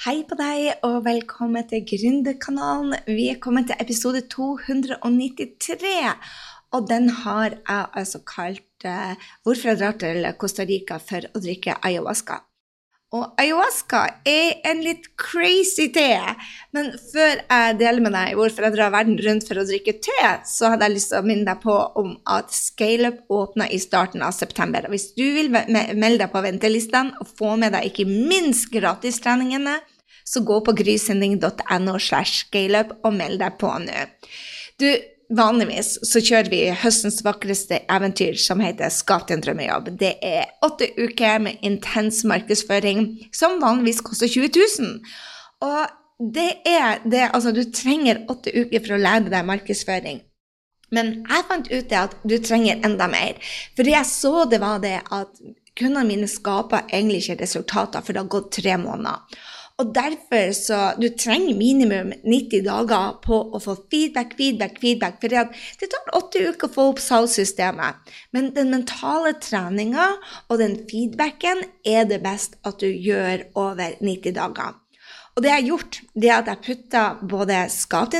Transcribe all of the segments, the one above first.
Hei på deg, og velkommen til Gründerkanalen. Vi er kommet til episode 293, og den har jeg altså kalt uh, 'Hvorfor jeg drar til Costa Rica for å drikke ayahuasca'. Og ayahuasca er en litt crazy te. Men før jeg deler med deg hvorfor jeg drar verden rundt for å drikke te, så hadde jeg lyst til å minne deg på om at ScaleUp åpner i starten av september. Og hvis du vil melde deg på ventelistene og få med deg ikke minst gratistreningene, så gå på grysending.no slash scaleup og meld deg på nå. Du, Vanligvis så kjører vi høstens vakreste eventyr som heter Skap din drømmejobb. Det er åtte uker med intens markedsføring som vanligvis koster 20 000. Og det er det Altså, du trenger åtte uker for å lære deg markedsføring. Men jeg fant ut at du trenger enda mer. For det jeg så, det var det at kundene mine skaper egentlig ikke resultater, for det har gått tre måneder. Og derfor så Du trenger minimum 90 dager på å få feedback, feedback, feedback. For det tar åtte uker å få opp salgssystemet. Men den mentale treninga og den feedbacken er det best at du gjør over 90 dager. Og det jeg har gjort, det er at jeg putta både Skap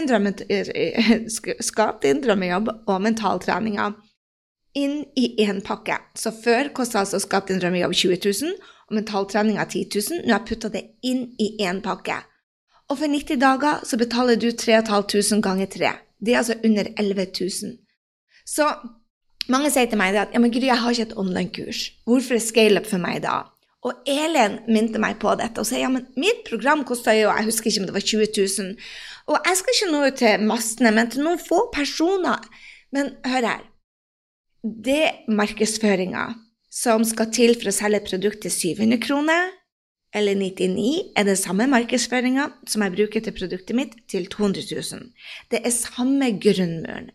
din drømmejobb og mentaltreninga inn i én pakke. Så før kosta altså Skap din drømmejobb 20 000 og mentaltrening av 10 000. Nå har jeg putta det inn i én pakke. Og for 90 dager så betaler du 3500 ganger 3. Det er altså under 11 000. Så mange sier til meg at ja, men Gry, jeg har ikke et online-kurs. Hvorfor er scaleup for meg da? Og Elin minte meg på dette og sier ja, men mitt program kosta jo jeg husker ikke om det var 20 000. Og jeg skal ikke nå ut til massene, men til noen få personer. Men hør her. Det markedsføringa som skal til for å selge et produkt til 700 kroner eller 99, er det samme markedsføringa som jeg bruker til produktet mitt, til 200 000. Det er samme grunnmuren.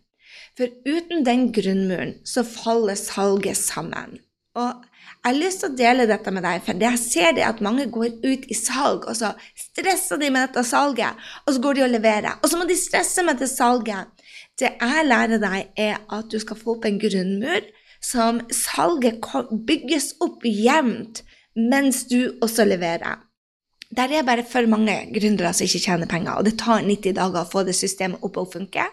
For uten den grunnmuren så faller salget sammen. Og jeg har lyst til å dele dette med deg, for det jeg ser det at mange går ut i salg, og så stresser de med dette salget, og så går de og leverer. Og så må de stresse med dette salget. Det jeg lærer deg, er at du skal få opp en grunnmur som salget bygges opp jevnt mens du også leverer. Der er bare for mange gründere som ikke tjener penger, og det tar 90 dager å få det systemet opp og funke.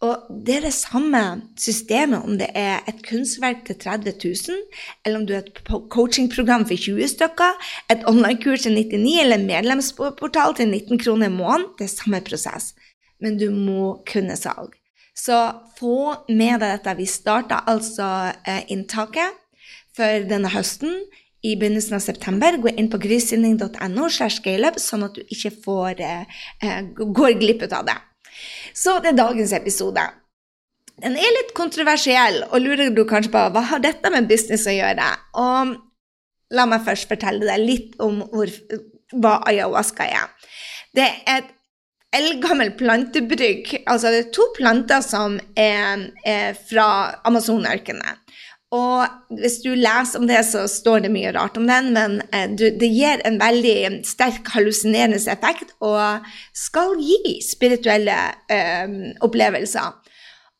Og det er det samme systemet om det er et kunstverk til 30 000, eller om du har et coachingprogram for 20 stykker, et online-kurs til 99 eller en medlemsportal til 19 kroner i måneden. Det er samme prosess. Men du må kunne salg. Så få med deg dette. Vi starta altså eh, inntaket for denne høsten i begynnelsen av september. Gå inn på grysynding.no, sånn at du ikke får, eh, eh, går glipp av det. Så det er dagens episode. Den er litt kontroversiell, og lurer du kanskje på hva har dette med business å gjøre? Og la meg først fortelle deg litt om hvor, hva ayahuasca er. Det er et eldgammel plantebrygg. Altså det er to planter som er, er fra Amazonørkenen. Og hvis du leser om det, så står det mye rart om den, men eh, det gir en veldig sterk hallusinerende effekt og skal gi spirituelle eh, opplevelser.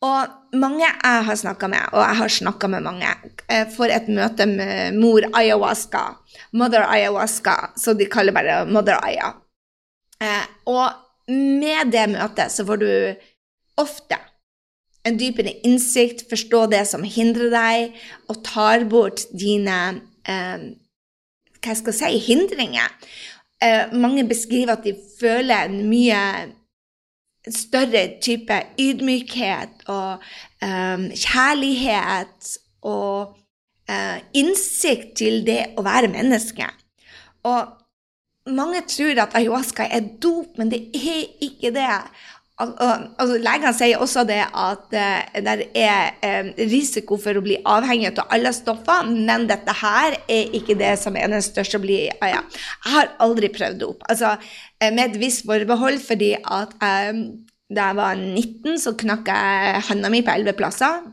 Og mange jeg har snakka med, og jeg har snakka med mange, eh, får et møte med mor ayahuasca, mother ayahuasca, så de kaller bare mother aya. Og med det møtet så får du ofte en dypere innsikt, forstå det som hindrer deg, og tar bort dine eh, hva skal jeg si hindringer. Eh, mange beskriver at de føler en mye større type ydmykhet og eh, kjærlighet og eh, innsikt til det å være menneske. Og mange tror at ayahuasca er dop, men det er ikke det. Altså, legene sier også det at uh, det er um, risiko for å bli avhengig av alle stoffer, men dette her er ikke det som er den største å bli uh, ja. Jeg har aldri prøvd dop. Altså, uh, med et visst forbehold, fordi at da jeg var 19, så knakk jeg handa mi på elleve plasser.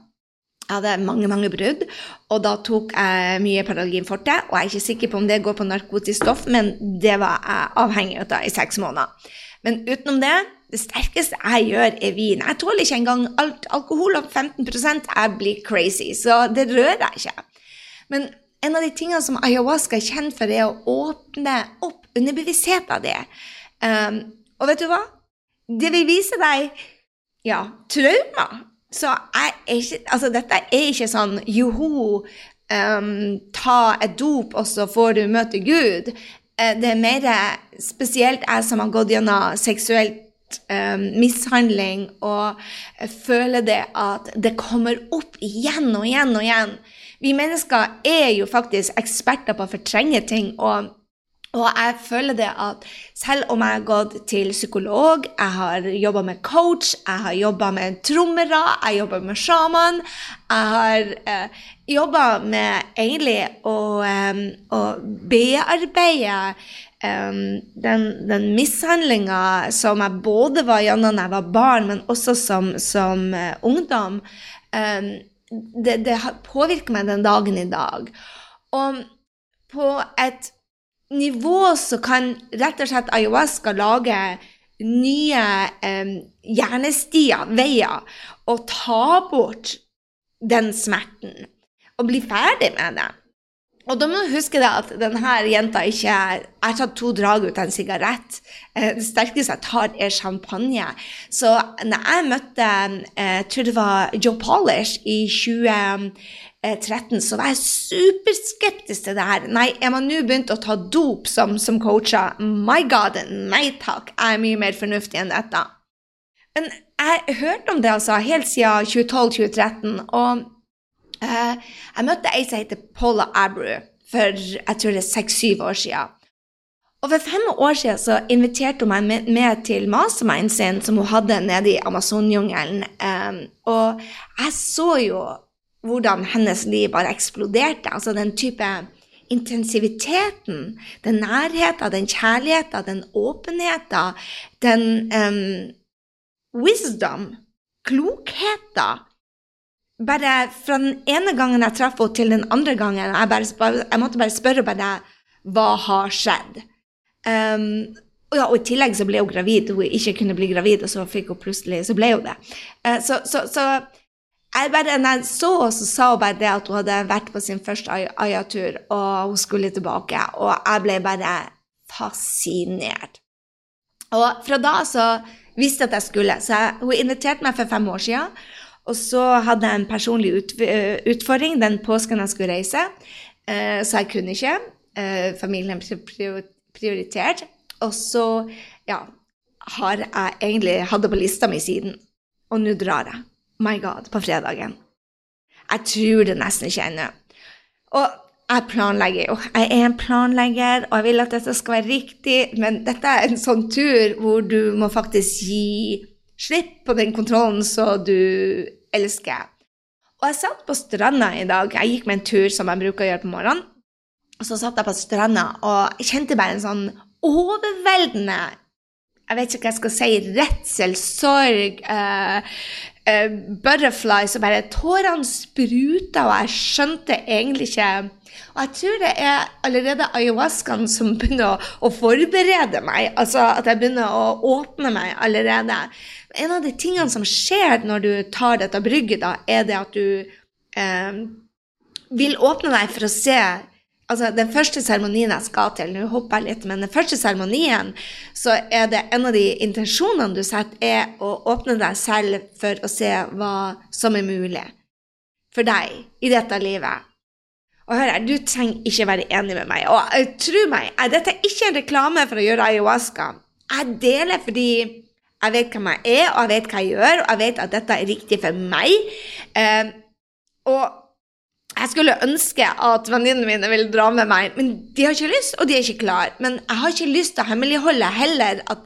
Jeg hadde mange mange brudd, og da tok jeg mye Paralgin forte. Og jeg er ikke sikker på om det går på narkotisk stoff, men det var jeg avhengig av i seks måneder. Men utenom det, det sterkeste jeg gjør, er vin. Jeg tåler ikke engang alt alkohol opp 15 Jeg blir crazy, så det rører jeg ikke. Men en av de tingene som ayahuasca er kjent for, er å åpne opp underbevisstheten din. Um, og vet du hva? Det vil vise deg ja, traumer. Så jeg er ikke, altså, dette er ikke sånn joho, um, ta et dop, og så får du møte Gud. Uh, det er mer spesielt jeg som har gått gjennom seksuelt um, mishandling, og føler det at det kommer opp igjen og igjen og igjen. Vi mennesker er jo faktisk eksperter på å fortrenge ting. og og jeg føler det at selv om jeg har gått til psykolog, jeg har jobba med coach, jeg har jobba med trommere, jeg jobba med sjaman Jeg har eh, jobba med egentlig å, um, å bearbeide um, den, den mishandlinga som jeg både var gjennom da jeg var barn, men også som, som uh, ungdom. Um, det, det påvirker meg den dagen i dag. Og på et nivå så kan rett og slett ayahuasca lage nye eh, hjernestier, veier, og ta bort den smerten. Og bli ferdig med det. Og da må du huske at denne jenta ikke Jeg har tatt to drag ut av en sigarett. Eh, det sterkeste jeg tar, er champagne. Så når jeg møtte jeg eh, tror det var Joe Polish i 2013, så var jeg superskeptisk til det her. Nei, er man nå begynt å ta dop som, som coacher? My God, nei takk. Jeg er mye mer fornuftig enn dette. Men jeg hørte om det altså helt siden 2012-2013. og eh, jeg møtte ei som heter Paula Abru for jeg tror det er seks-syv år siden. Og for fem år siden så inviterte hun meg med, til mastermind sin som hun hadde nede i Amazonjungelen. Um, og jeg så jo hvordan hennes liv bare eksploderte. Altså den type intensiviteten, den nærheten, den kjærligheten, den åpenheten, den um, wisdom, klokheten bare fra den ene gangen jeg traff henne, til den andre gangen Jeg, bare, jeg måtte bare spørre bare, hva har skjedd. Um, og, ja, og I tillegg så ble hun gravid. Hun ikke kunne bli gravid, og så hun plutselig, så ble hun det. Uh, så, så, så jeg bare, når jeg så henne, så sa hun bare det at hun hadde vært på sin første Aya-tur, og hun skulle tilbake. Og jeg ble bare fascinert. Og fra da så visste jeg at jeg skulle. Så jeg, hun inviterte meg for fem år siden. Og så hadde jeg en personlig ut, utfordring den påsken jeg skulle reise, eh, så jeg kunne ikke. Eh, familien prioritert. Og så ja, har jeg egentlig hatt det på lista mi siden. Og nå drar jeg. My God, på fredagen. Jeg tror det nesten ikke ennå. Og jeg planlegger jo. Jeg er en planlegger, og jeg vil at dette skal være riktig, men dette er en sånn tur hvor du må faktisk gi slipp på den kontrollen som du elsker. Og jeg satt på stranda i dag. Jeg gikk med en tur som jeg bruker å gjøre på morgenen. Og så satt jeg på stranda og jeg kjente bare en sånn overveldende Jeg vet ikke hva jeg skal si. Redsel, sorg, uh, uh, butterfly. Så bare tårene spruta, og jeg skjønte egentlig ikke og jeg tror det er allerede ayahuascaen som begynner å, å, forberede meg. Altså at jeg begynner å åpne meg allerede. En av de tingene som skjer når du tar dette brygget, da, er det at du eh, vil åpne deg for å se altså Den første seremonien jeg skal til, nå hopper jeg litt, men den første seremonien, så er det en av de intensjonene du setter, er å åpne deg selv for å se hva som er mulig for deg i dette livet. Og hør her, Du trenger ikke være enig med meg. Og uh, tro meg, uh, dette er ikke en reklame for å gjøre ayahuasca. Jeg deler fordi jeg vet hvem jeg er, og jeg vet hva jeg gjør, og jeg vet at dette er riktig for meg. Uh, og jeg skulle ønske at venninnene mine ville dra med meg, men de har ikke lyst, og de er ikke klar. Men jeg har ikke lyst til å hemmeligholde heller at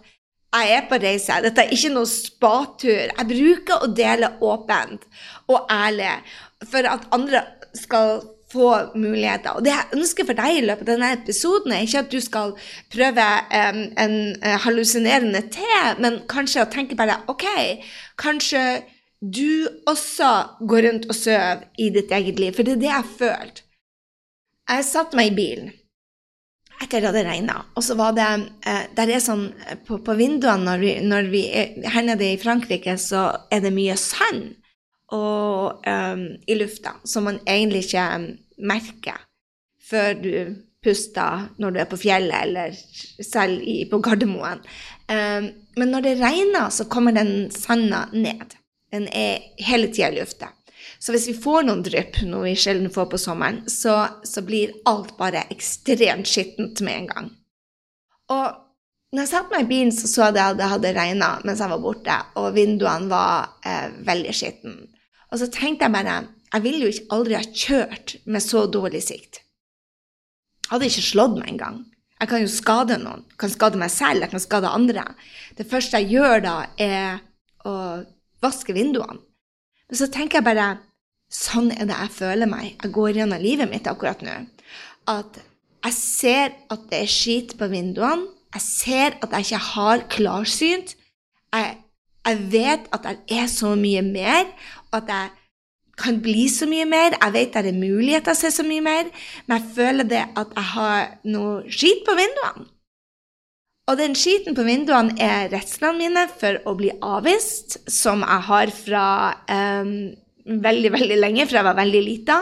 jeg er på reise. Dette er ikke noe spatur. Jeg bruker å dele åpent og ærlig for at andre skal få muligheter. Og det jeg ønsker for deg i løpet av denne episoden, er ikke at du skal prøve um, en uh, hallusinerende te, men kanskje å tenke bare OK, kanskje du også går rundt og sover i ditt eget liv. For det er det jeg følte. følt. Jeg satte meg i bilen etter at det regna, og så var det uh, Der er sånn uh, på, på vinduene når vi, når vi er, Her nede i Frankrike så er det mye sand og um, i lufta, som man egentlig ikke um, merker. før du puster når du er på fjellet, eller selv i, på Gardermoen. Um, men når det regner, så kommer den sanda ned. Den er hele tida i lufta. Så hvis vi får noen drypp, noe vi sjelden får på sommeren, så, så blir alt bare ekstremt skittent med en gang. Og når jeg satte meg i bilen, så så jeg at det hadde regna mens jeg var borte, og vinduene var eh, veldig skitne. Og så tenkte jeg bare jeg ville jo ikke aldri ha kjørt med så dårlig sikt. Jeg hadde ikke slått meg engang. Jeg kan jo skade noen. Jeg kan skade meg selv, jeg kan skade andre. Det første jeg gjør da, er å vaske vinduene. Men så tenker jeg bare Sånn er det jeg føler meg. Jeg går gjennom livet mitt akkurat nå. At jeg ser at det er skit på vinduene. Jeg ser at jeg ikke har klarsynt. Jeg, jeg vet at det er så mye mer, og at jeg kan bli så mye mer. Jeg vet det er mulighet til å se så mye mer, men jeg føler det at jeg har noe skit på vinduene. Og den skiten på vinduene er redslene mine for å bli avvist, som jeg har fra um, veldig, veldig lenge, fra jeg var veldig lita.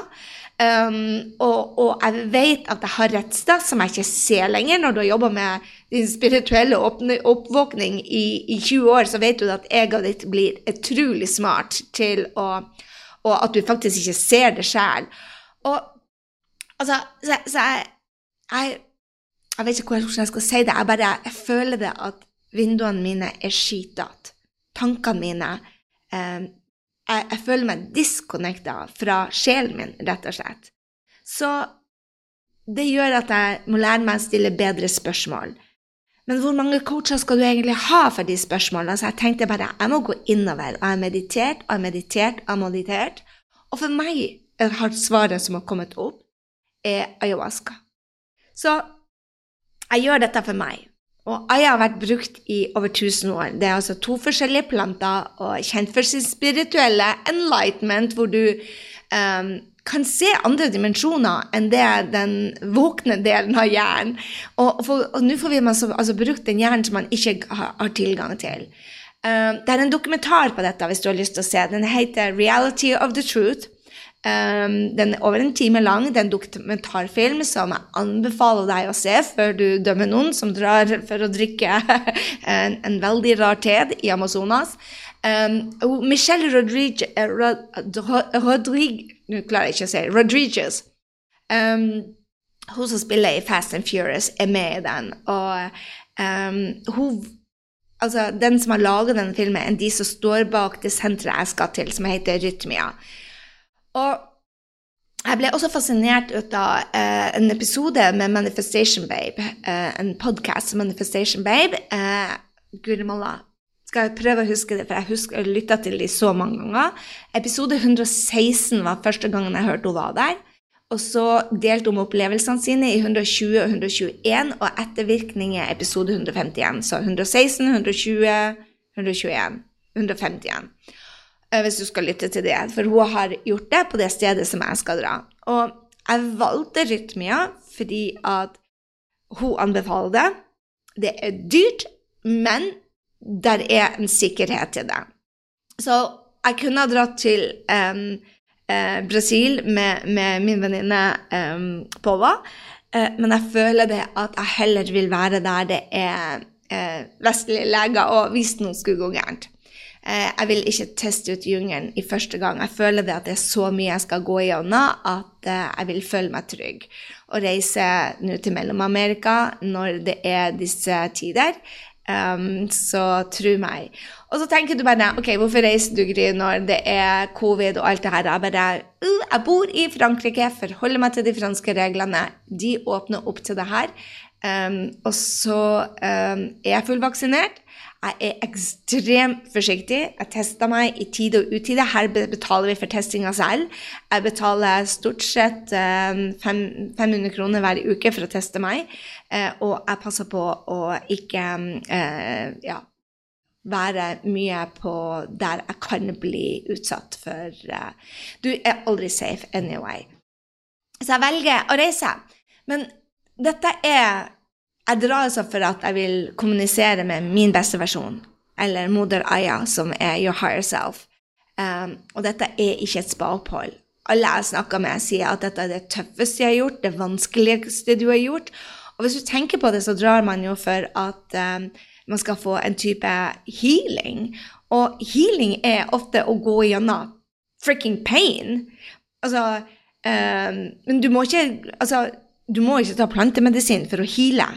Um, og, og, jeg vet at jeg har redsler som jeg ikke ser lenger. Når du har jobba med din spirituelle oppvåkning i, i, 20 år, så vet du at egoet ditt blir utrolig smart til å Og at du faktisk ikke ser det sjøl. Og altså Så, så jeg, jeg, jeg, vet ikke hvordan jeg skal si det. Jeg bare jeg føler det at vinduene mine er skitete. Tankene mine eh, jeg, jeg føler meg disconnecta fra sjelen min, rett og slett. Så det gjør at jeg må lære meg å stille bedre spørsmål. Men hvor mange coacher skal du egentlig ha for de spørsmålene? Så jeg tenkte bare jeg må gå innover. Og jeg har meditert og jeg har meditert og meditert. Og for meg har svaret som har kommet opp, er ayahuasca. Så jeg gjør dette for meg. Og aya har vært brukt i over 1000 år. Det er altså to forskjellige planter og kjent for sin spirituelle enlightenment, hvor du um, kan se andre dimensjoner enn det den våkne delen av hjernen. Og, og nå får vi altså, altså, brukt den hjernen som man ikke har, har tilgang til. Um, det er en dokumentar på dette hvis du har lyst til å se. Den heter 'Reality of the Truth'. Um, den er over en time lang. Det er en dokumentarfilm som jeg anbefaler deg å se før du dømmer noen som drar for å drikke en, en veldig rar te i Amazonas. Um, Michelle Rodriguez, Rod, Rodriguez Nå klarer jeg ikke å si Rodriguez. Um, hun som spiller i Fast and Furious, er med i den. Og hun Altså, den som har laga denne filmen, er de som står bak det senteret jeg skal til, som heter Rytmia. Og jeg ble også fascinert ut av eh, en episode med Manifestation Babe. Eh, en podkast Manifestation Babe. Eh, Guri malla. Skal jeg prøve å huske det, for jeg, husker, lytta til dem så mange ganger. Episode 116 var første gangen jeg hørte hun var der. Og så delte hun opplevelsene sine i 120 og 121, og ettervirkninger episode 151. Så 116, 120, 121, 151. Eh, hvis du skal lytte til det. For hun har gjort det på det stedet som jeg skal dra. Og jeg valgte Rytmia fordi at hun anbefaler det. Det er dyrt, men der er en sikkerhet til det. Så jeg kunne ha dratt til um, uh, Brasil med, med min venninne um, Pova, uh, men jeg føler det at jeg heller vil være der det er eh, vestlige leger, og hvis noe skulle gå gærent. Eh, jeg vil ikke teste ut jungelen i første gang. Jeg føler det at det er så mye jeg skal gå igjennom at eh, jeg vil føle meg trygg. Å reise nå til Mellom-Amerika når det er disse tider, um, så tro meg. Og så tenker du bare OK, hvorfor reiser du, Gry, når det er covid og alt det her? Jeg bare uh, Jeg bor i Frankrike, forholder meg til de franske reglene. De åpner opp til det her. Um, og så um, er jeg fullvaksinert. Jeg er ekstremt forsiktig. Jeg tester meg i tide og utide. Her betaler vi for testinga selv. Jeg betaler stort sett 500 eh, kroner hver uke for å teste meg. Eh, og jeg passer på å ikke eh, ja, være mye på der jeg kan bli utsatt for Du er aldri safe anyway. Så jeg velger å reise. Men dette er jeg drar altså for at jeg vil kommunisere med min beste versjon, eller moder Aya, som er your higher self. Um, og dette er ikke et spa-opphold. alle jeg snakker med, sier at dette er det tøffeste jeg har gjort, det vanskeligste du har gjort. Og hvis du tenker på det, så drar man jo for at um, man skal få en type healing. Og healing er ofte å gå gjennom fricking pain. Altså um, Men du må ikke Altså, du må ikke ta plantemedisin for å heale.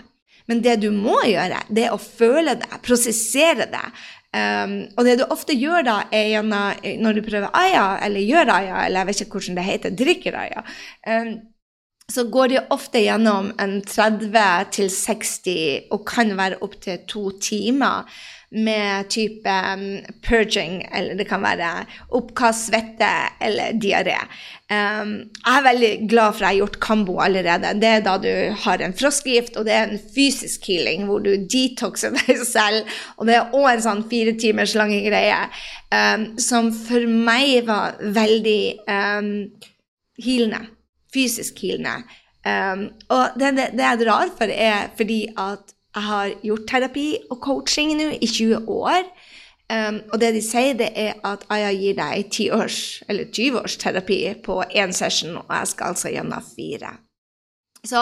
Men det du må gjøre, det er å føle det, prosessere det. Um, og det du ofte gjør da, er gjennom, når du prøver aya, eller gjør aya, eller jeg vet ikke hvordan det heter, drikker aya, um, så går de ofte gjennom en 30 til 60, og kan være opptil to timer med type um, purging, eller det kan være oppkast, svette eller diaré. Um, jeg er veldig glad for at jeg har gjort Kambo allerede. Det er da du har en froskegift, og det er en fysisk healing hvor du detoxer deg selv. Og det er òg en sånn fire timers lange greie um, som for meg var veldig um, healende. Fysisk healende. Um, og det, det, det jeg drar for, er fordi at jeg har gjort terapi og coaching nå i 20 år. Um, og det de sier, det er at Aya gir deg 10 års, eller 20 års terapi på én session, og jeg skal altså gjennom fire. Så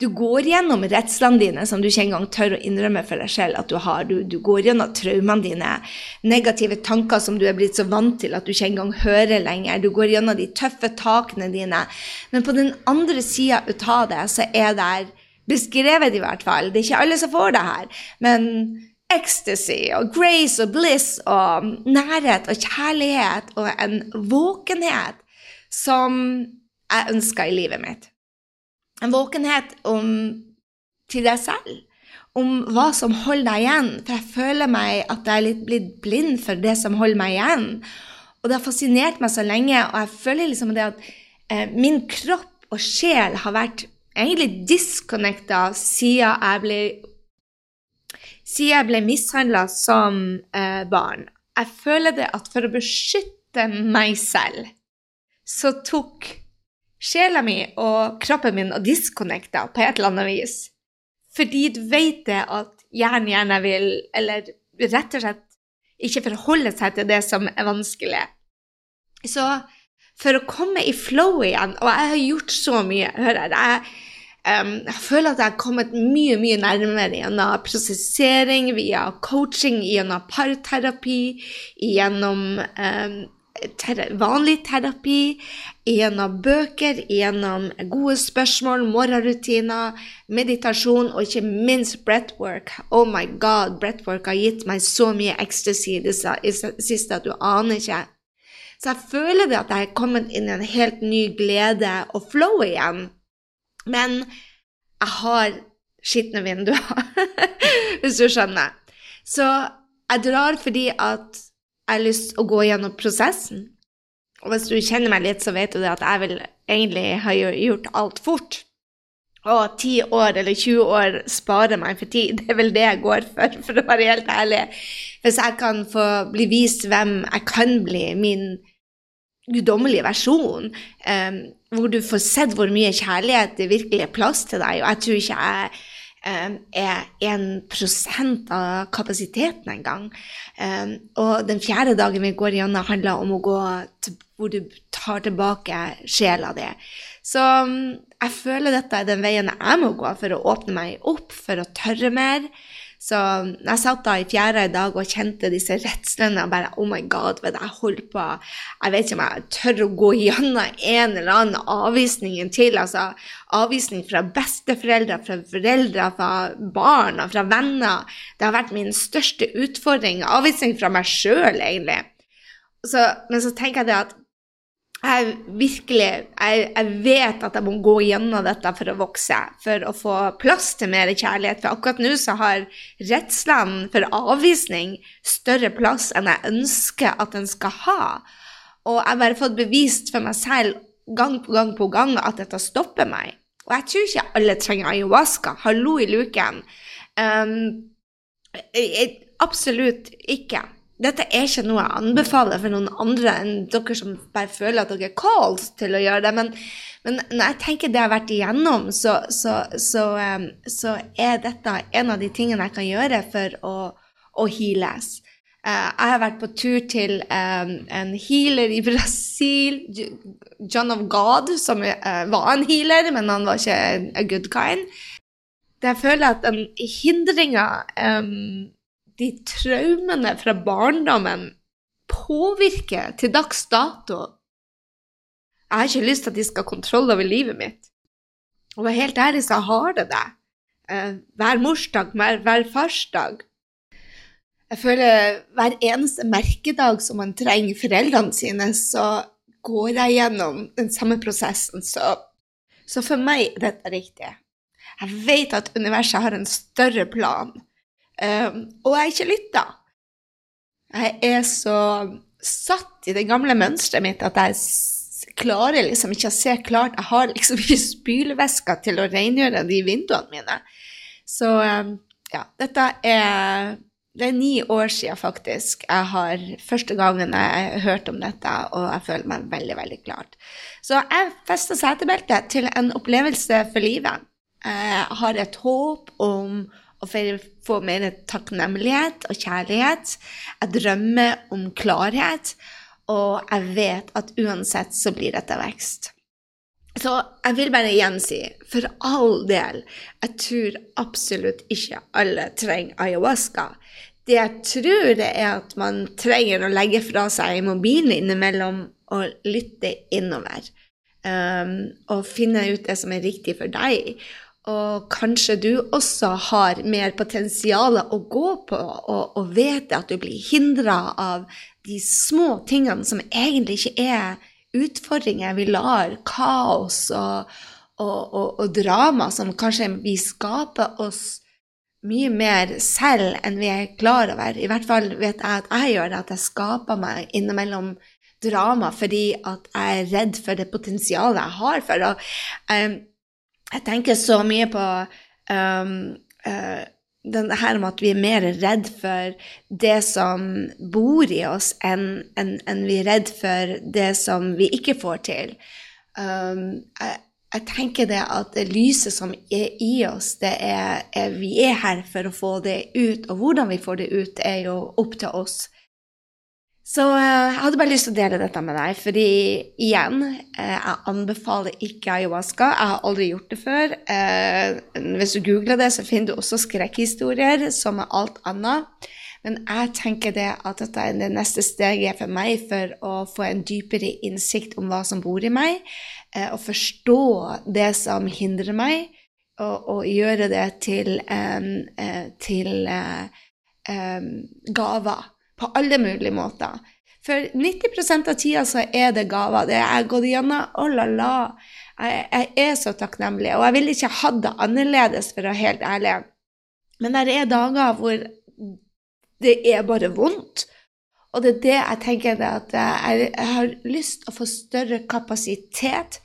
du går gjennom redslene dine som du ikke engang tør å innrømme for deg selv at du har. Du, du går gjennom traumene dine, negative tanker som du er blitt så vant til at du ikke engang hører lenger. Du går gjennom de tøffe takene dine. Men på den andre sida av det så er det Beskrevet, i hvert fall. Det er ikke alle som får det her. Men ecstasy og grace og bliss og nærhet og kjærlighet og en våkenhet som jeg ønsker i livet mitt. En våkenhet om, til deg selv, om hva som holder deg igjen. For jeg føler meg at jeg er litt blitt blind for det som holder meg igjen. Og det har fascinert meg så lenge, og jeg føler liksom det at eh, min kropp og sjel har vært egentlig disconnecta siden jeg ble siden jeg ble mishandla som eh, barn. Jeg føler det at for å beskytte meg selv, så tok sjela mi og kroppen min og disconnecta på et eller annet vis. Fordi du vet det at hjernen gjerne vil, eller rett og slett ikke forholde seg til det som er vanskelig. Så for å komme i flow igjen Og jeg har gjort så mye. hører. Jeg, um, jeg føler at jeg har kommet mye mye nærmere gjennom prosessering, via coaching, gjennom parterapi, gjennom um, vanlig terapi, gjennom bøker, gjennom gode spørsmål, morgenrutiner, meditasjon og ikke minst breathwork. Oh my god, breathwork har gitt meg så mye ecstasy i det siste at du aner ikke. Så jeg føler det at jeg er kommet inn i en helt ny glede og flow igjen. Men jeg har skitne vinduer, hvis du skjønner. Så jeg drar fordi at jeg har lyst til å gå gjennom prosessen. Og hvis du kjenner meg litt, så vet du at jeg vil egentlig ha gjort alt fort. Og ti år eller 20 år sparer meg for tid. Det er vel det jeg går for, for å være helt ærlig. Hvis jeg kan få bli vist hvem jeg kan bli, min guddommelige versjon, um, hvor du får sett hvor mye kjærlighet det virkelig er plass til deg. Og jeg tror ikke jeg er 1% av kapasiteten engang. gang og den fjerde dagen vi går gjennom, handler om å gå til, hvor du tar tilbake sjela di. Så um, jeg føler dette er den veien jeg må gå for å åpne meg opp, for å tørre mer. Så jeg satt da i fjæra i dag og kjente disse redslene og bare Oh my God, vet jeg holder på Jeg vet ikke om jeg tør å gå gjennom en eller annen avvisning til. Altså avvisning fra besteforeldre, fra foreldre, fra barn og fra venner. Det har vært min største utfordring. Avvisning fra meg sjøl, egentlig. Så, men så tenker jeg det at jeg virkelig jeg, jeg, vet at jeg må gå gjennom dette for å vokse, for å få plass til mer kjærlighet. For akkurat nå så har redselen for avvisning større plass enn jeg ønsker at den skal ha. Og jeg har bare fått bevist for meg selv gang på gang på gang at dette stopper meg. Og jeg tror ikke alle trenger ayahuasca. Hallo i luken. Um, absolutt ikke dette er ikke noe jeg anbefaler for noen andre enn dere som bare føler at dere er called til å gjøre det. Men, men når jeg tenker det jeg har vært igjennom, så, så, så, um, så, er dette en av de tingene jeg kan gjøre for å, å heales. Uh, jeg har vært på tur til um, en healer i Brasil, John of God, som uh, var en healer, men han var ikke a good kind. Jeg føler at den hindringa, um, de traumene fra barndommen, påvirker til dags dato. Jeg har ikke lyst til at de skal ha kontroll over livet mitt. Og være helt ærlig, så har det det. Uh, hver morsdag, hver, hver farsdag jeg føler hver eneste merkedag som man trenger foreldrene sine, så går jeg gjennom den samme prosessen. Så, så for meg er dette riktig. Jeg vet at universet har en større plan, um, og jeg er ikke lytta. Jeg er så satt i det gamle mønsteret mitt at jeg klarer liksom ikke å se klart. Jeg har liksom ikke spylevæsker til å rengjøre de vinduene mine. Så um, ja, dette er det er ni år siden faktisk jeg har første gangen jeg hørte om dette, og jeg føler meg veldig, veldig klart. Så jeg festa setebeltet til en opplevelse for livet. Jeg har et håp om å få mer takknemlighet og kjærlighet. Jeg drømmer om klarhet, og jeg vet at uansett så blir dette vekst. Så jeg vil bare igjen si, for all del, jeg tror absolutt ikke alle trenger ayahuasca. Det jeg tror, det er at man trenger å legge fra seg mobilen innimellom og lytte innover. Um, og finne ut det som er riktig for deg. Og kanskje du også har mer potensial å gå på, og, og vet at du blir hindra av de små tingene som egentlig ikke er utfordringer. Vi lar kaos og, og, og, og drama som kanskje vi skaper oss mye mer selv enn vi er klar over. I hvert fall vet jeg at jeg gjør det, at jeg skaper meg innimellom drama fordi at jeg er redd for det potensialet jeg har for å um, Jeg tenker så mye på um, uh, det her med at vi er mer redd for det som bor i oss, enn en, en vi er redd for det som vi ikke får til. Um, jeg, jeg tenker det at det lyset som er i oss, det er, er, vi er her for å få det ut. Og hvordan vi får det ut, er jo opp til oss. Så uh, jeg hadde bare lyst til å dele dette med deg, fordi igjen, uh, jeg anbefaler ikke ayahuasca. Jeg har aldri gjort det før. Uh, hvis du googler det, så finner du også skrekkhistorier, som er alt annet. Men jeg tenker det at dette er det neste steget for meg for å få en dypere innsikt om hva som bor i meg og forstå det som hindrer meg, og, og gjøre det til, um, til um, gaver på alle mulige måter. For 90% av tida så er det gaver. Det er gått gjennom. Oh la la. Jeg, jeg, er så takknemlig. Og jeg ville ikke hatt det annerledes, for å være helt ærlig. Men det er dager hvor det er bare vondt. Og det er det jeg tenker at jeg, jeg har lyst til å få større kapasitet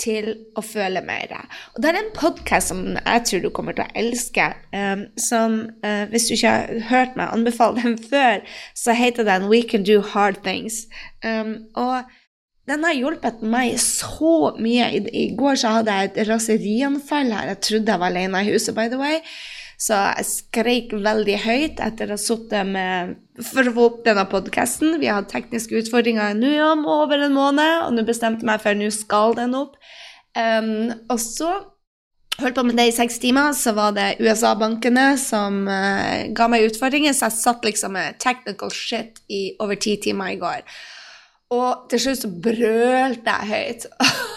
til å føle mer. Og det er en podkast som jeg tror du kommer til å elske. Um, som, uh, hvis du ikke har hørt meg anbefale den før, så heter den We Can Do Hard Things. Um, og den har hjulpet meg så mye. I, I, går så hadde jeg et raserianfall her. Jeg trodde jeg var alene i huset, by the way. Så jeg skreik veldig høyt etter å ha sittet med For å få opp denne podkasten. Vi har hatt tekniske utfordringer nå om over en måned, og nå bestemte jeg meg for at nå skal den opp. Um, og så holdt på med det i seks timer, så var det USA-bankene som uh, ga meg utfordringer, så jeg satt liksom med technical shit i over ti timer i går. Og til slutt så brølte jeg høyt.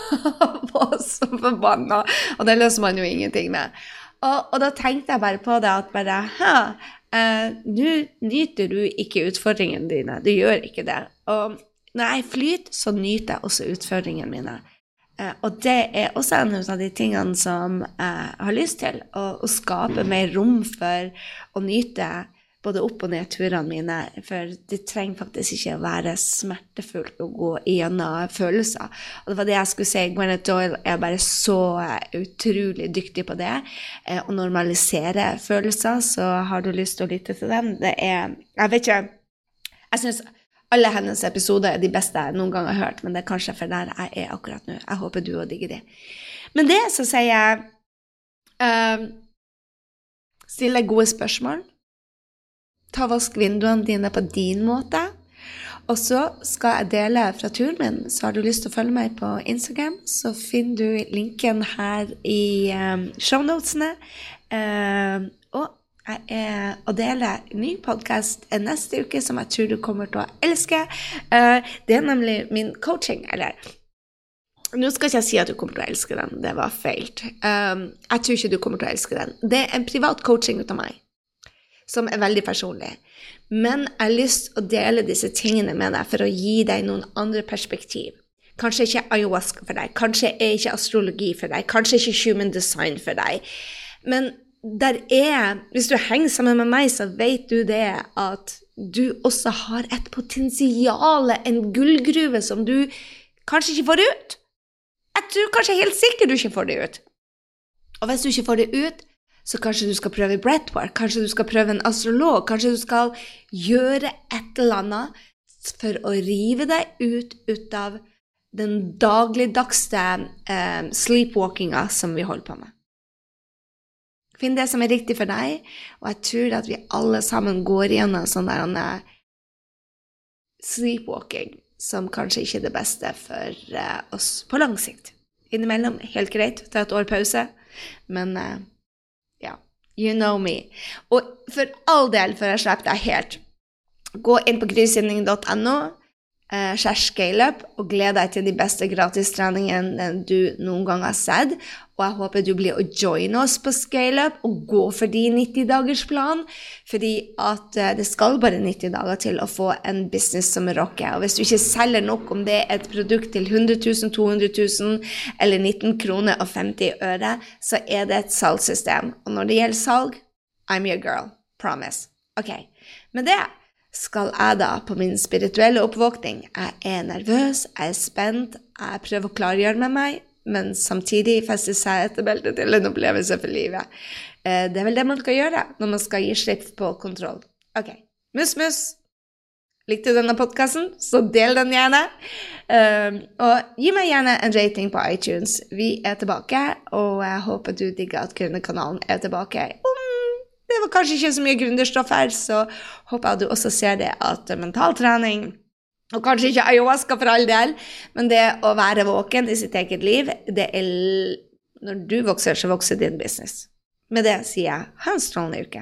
var så forbanna. Og det løser man jo ingenting med. Og, og, da tenkte jeg bare på det at bare Hæ, eh, nå nyter du ikke utfordringene dine. Du gjør ikke det. Og når jeg flyter, så nyter jeg også utfordringene mine. Eh, og det er også en av de tingene som jeg har lyst til. Å, å skape mer rom for å nyte både opp- og nedturene mine. For det trenger faktisk ikke å være smertefullt å gå gjennom følelser. Og det var det jeg skulle si. Gwyneth Doyle er bare så utrolig dyktig på det. Eh, å normalisere følelser. Så har du lyst til å lytte til den. Det er Jeg vet ikke. Jeg syns alle hennes episoder er de beste jeg noen gang har hørt, men det er kanskje for der jeg er akkurat nå. Jeg håper du òg digger de. Men det så sier jeg uh, Stille gode spørsmål ta vask vinduene dine på din måte. Og så skal jeg dele fra turen min, så har du lyst til å følge meg på Instagram, så finner du linken her i um, shownotene. Uh, og jeg er å dele ny podkast neste uke som jeg tror du kommer til å elske. Uh, det er nemlig min coaching, eller nå skal ikke jeg si at du kommer til å elske den, det var feil. Jeg tror ikke du kommer til å elske den. Det er en privat coaching ut av meg, som er veldig personlig. Men jeg har lyst til å dele disse tingene med deg for å gi deg noen andre perspektiv. Kanskje ikke ayahuasca for deg, kanskje er ikke astrologi for deg, kanskje ikke human design for deg. Men der er Hvis du henger sammen med meg, så vet du det at du også har et potensial, en gullgruve, som du kanskje ikke får ut. Jeg tror kanskje helt sikkert du ikke får det ut. Og hvis du ikke får det ut, så kanskje du skal prøve breathwork, kanskje du skal prøve en astrolog, kanskje du skal gjøre et eller annet for å rive deg ut, ut av den dagligdagse eh, sleepwalkinga som vi holder på med. Finn det som er riktig for deg, og jeg tror at vi alle sammen går gjennom sånn der en sleepwalking som kanskje ikke er det beste for uh, oss på lang sikt. Innimellom helt greit, ta et år pause, men uh, You know me. Og for all del, før jeg slipper deg helt, gå inn på grysynding.no, eh, scaleup, og gled deg til de beste gratistreningene du noen gang har sett. Og jeg håper du blir å joine oss på ScaleUp og gå for de 90-dagersplan. Fordi at eh, det skal bare 90 dager til å få en business som rocker. Og hvis du ikke selger nok, om det er et produkt til 100 000, 200 000 eller 19 kroner og 50 øre, så er det et salgssystem. Og når det gjelder salg, I'm your girl. Promise. Ok. Med det skal jeg da på min spirituelle oppvåkning. Jeg er nervøs, jeg er spent, jeg prøver å klargjøre med meg men samtidig feste seg etterbelte til en opplevelse for livet. Eh, det er vel det man skal gjøre når man skal gi slipp på kontroll. Ok, mus, mus. Likte du denne podkasten, så del den gjerne. Um, og gi meg gjerne en rating på iTunes. Vi er tilbake, og jeg håper du digger at Gründerkanalen er tilbake. Det var kanskje ikke så mye gründerstoff her, så håper jeg du også ser det at mentaltrening og kanskje ikke ayahuasca for all del, men det å være våken i sitt eget liv, det er Når du vokser, så vokser din business. Med det sier jeg ha en strålende uke.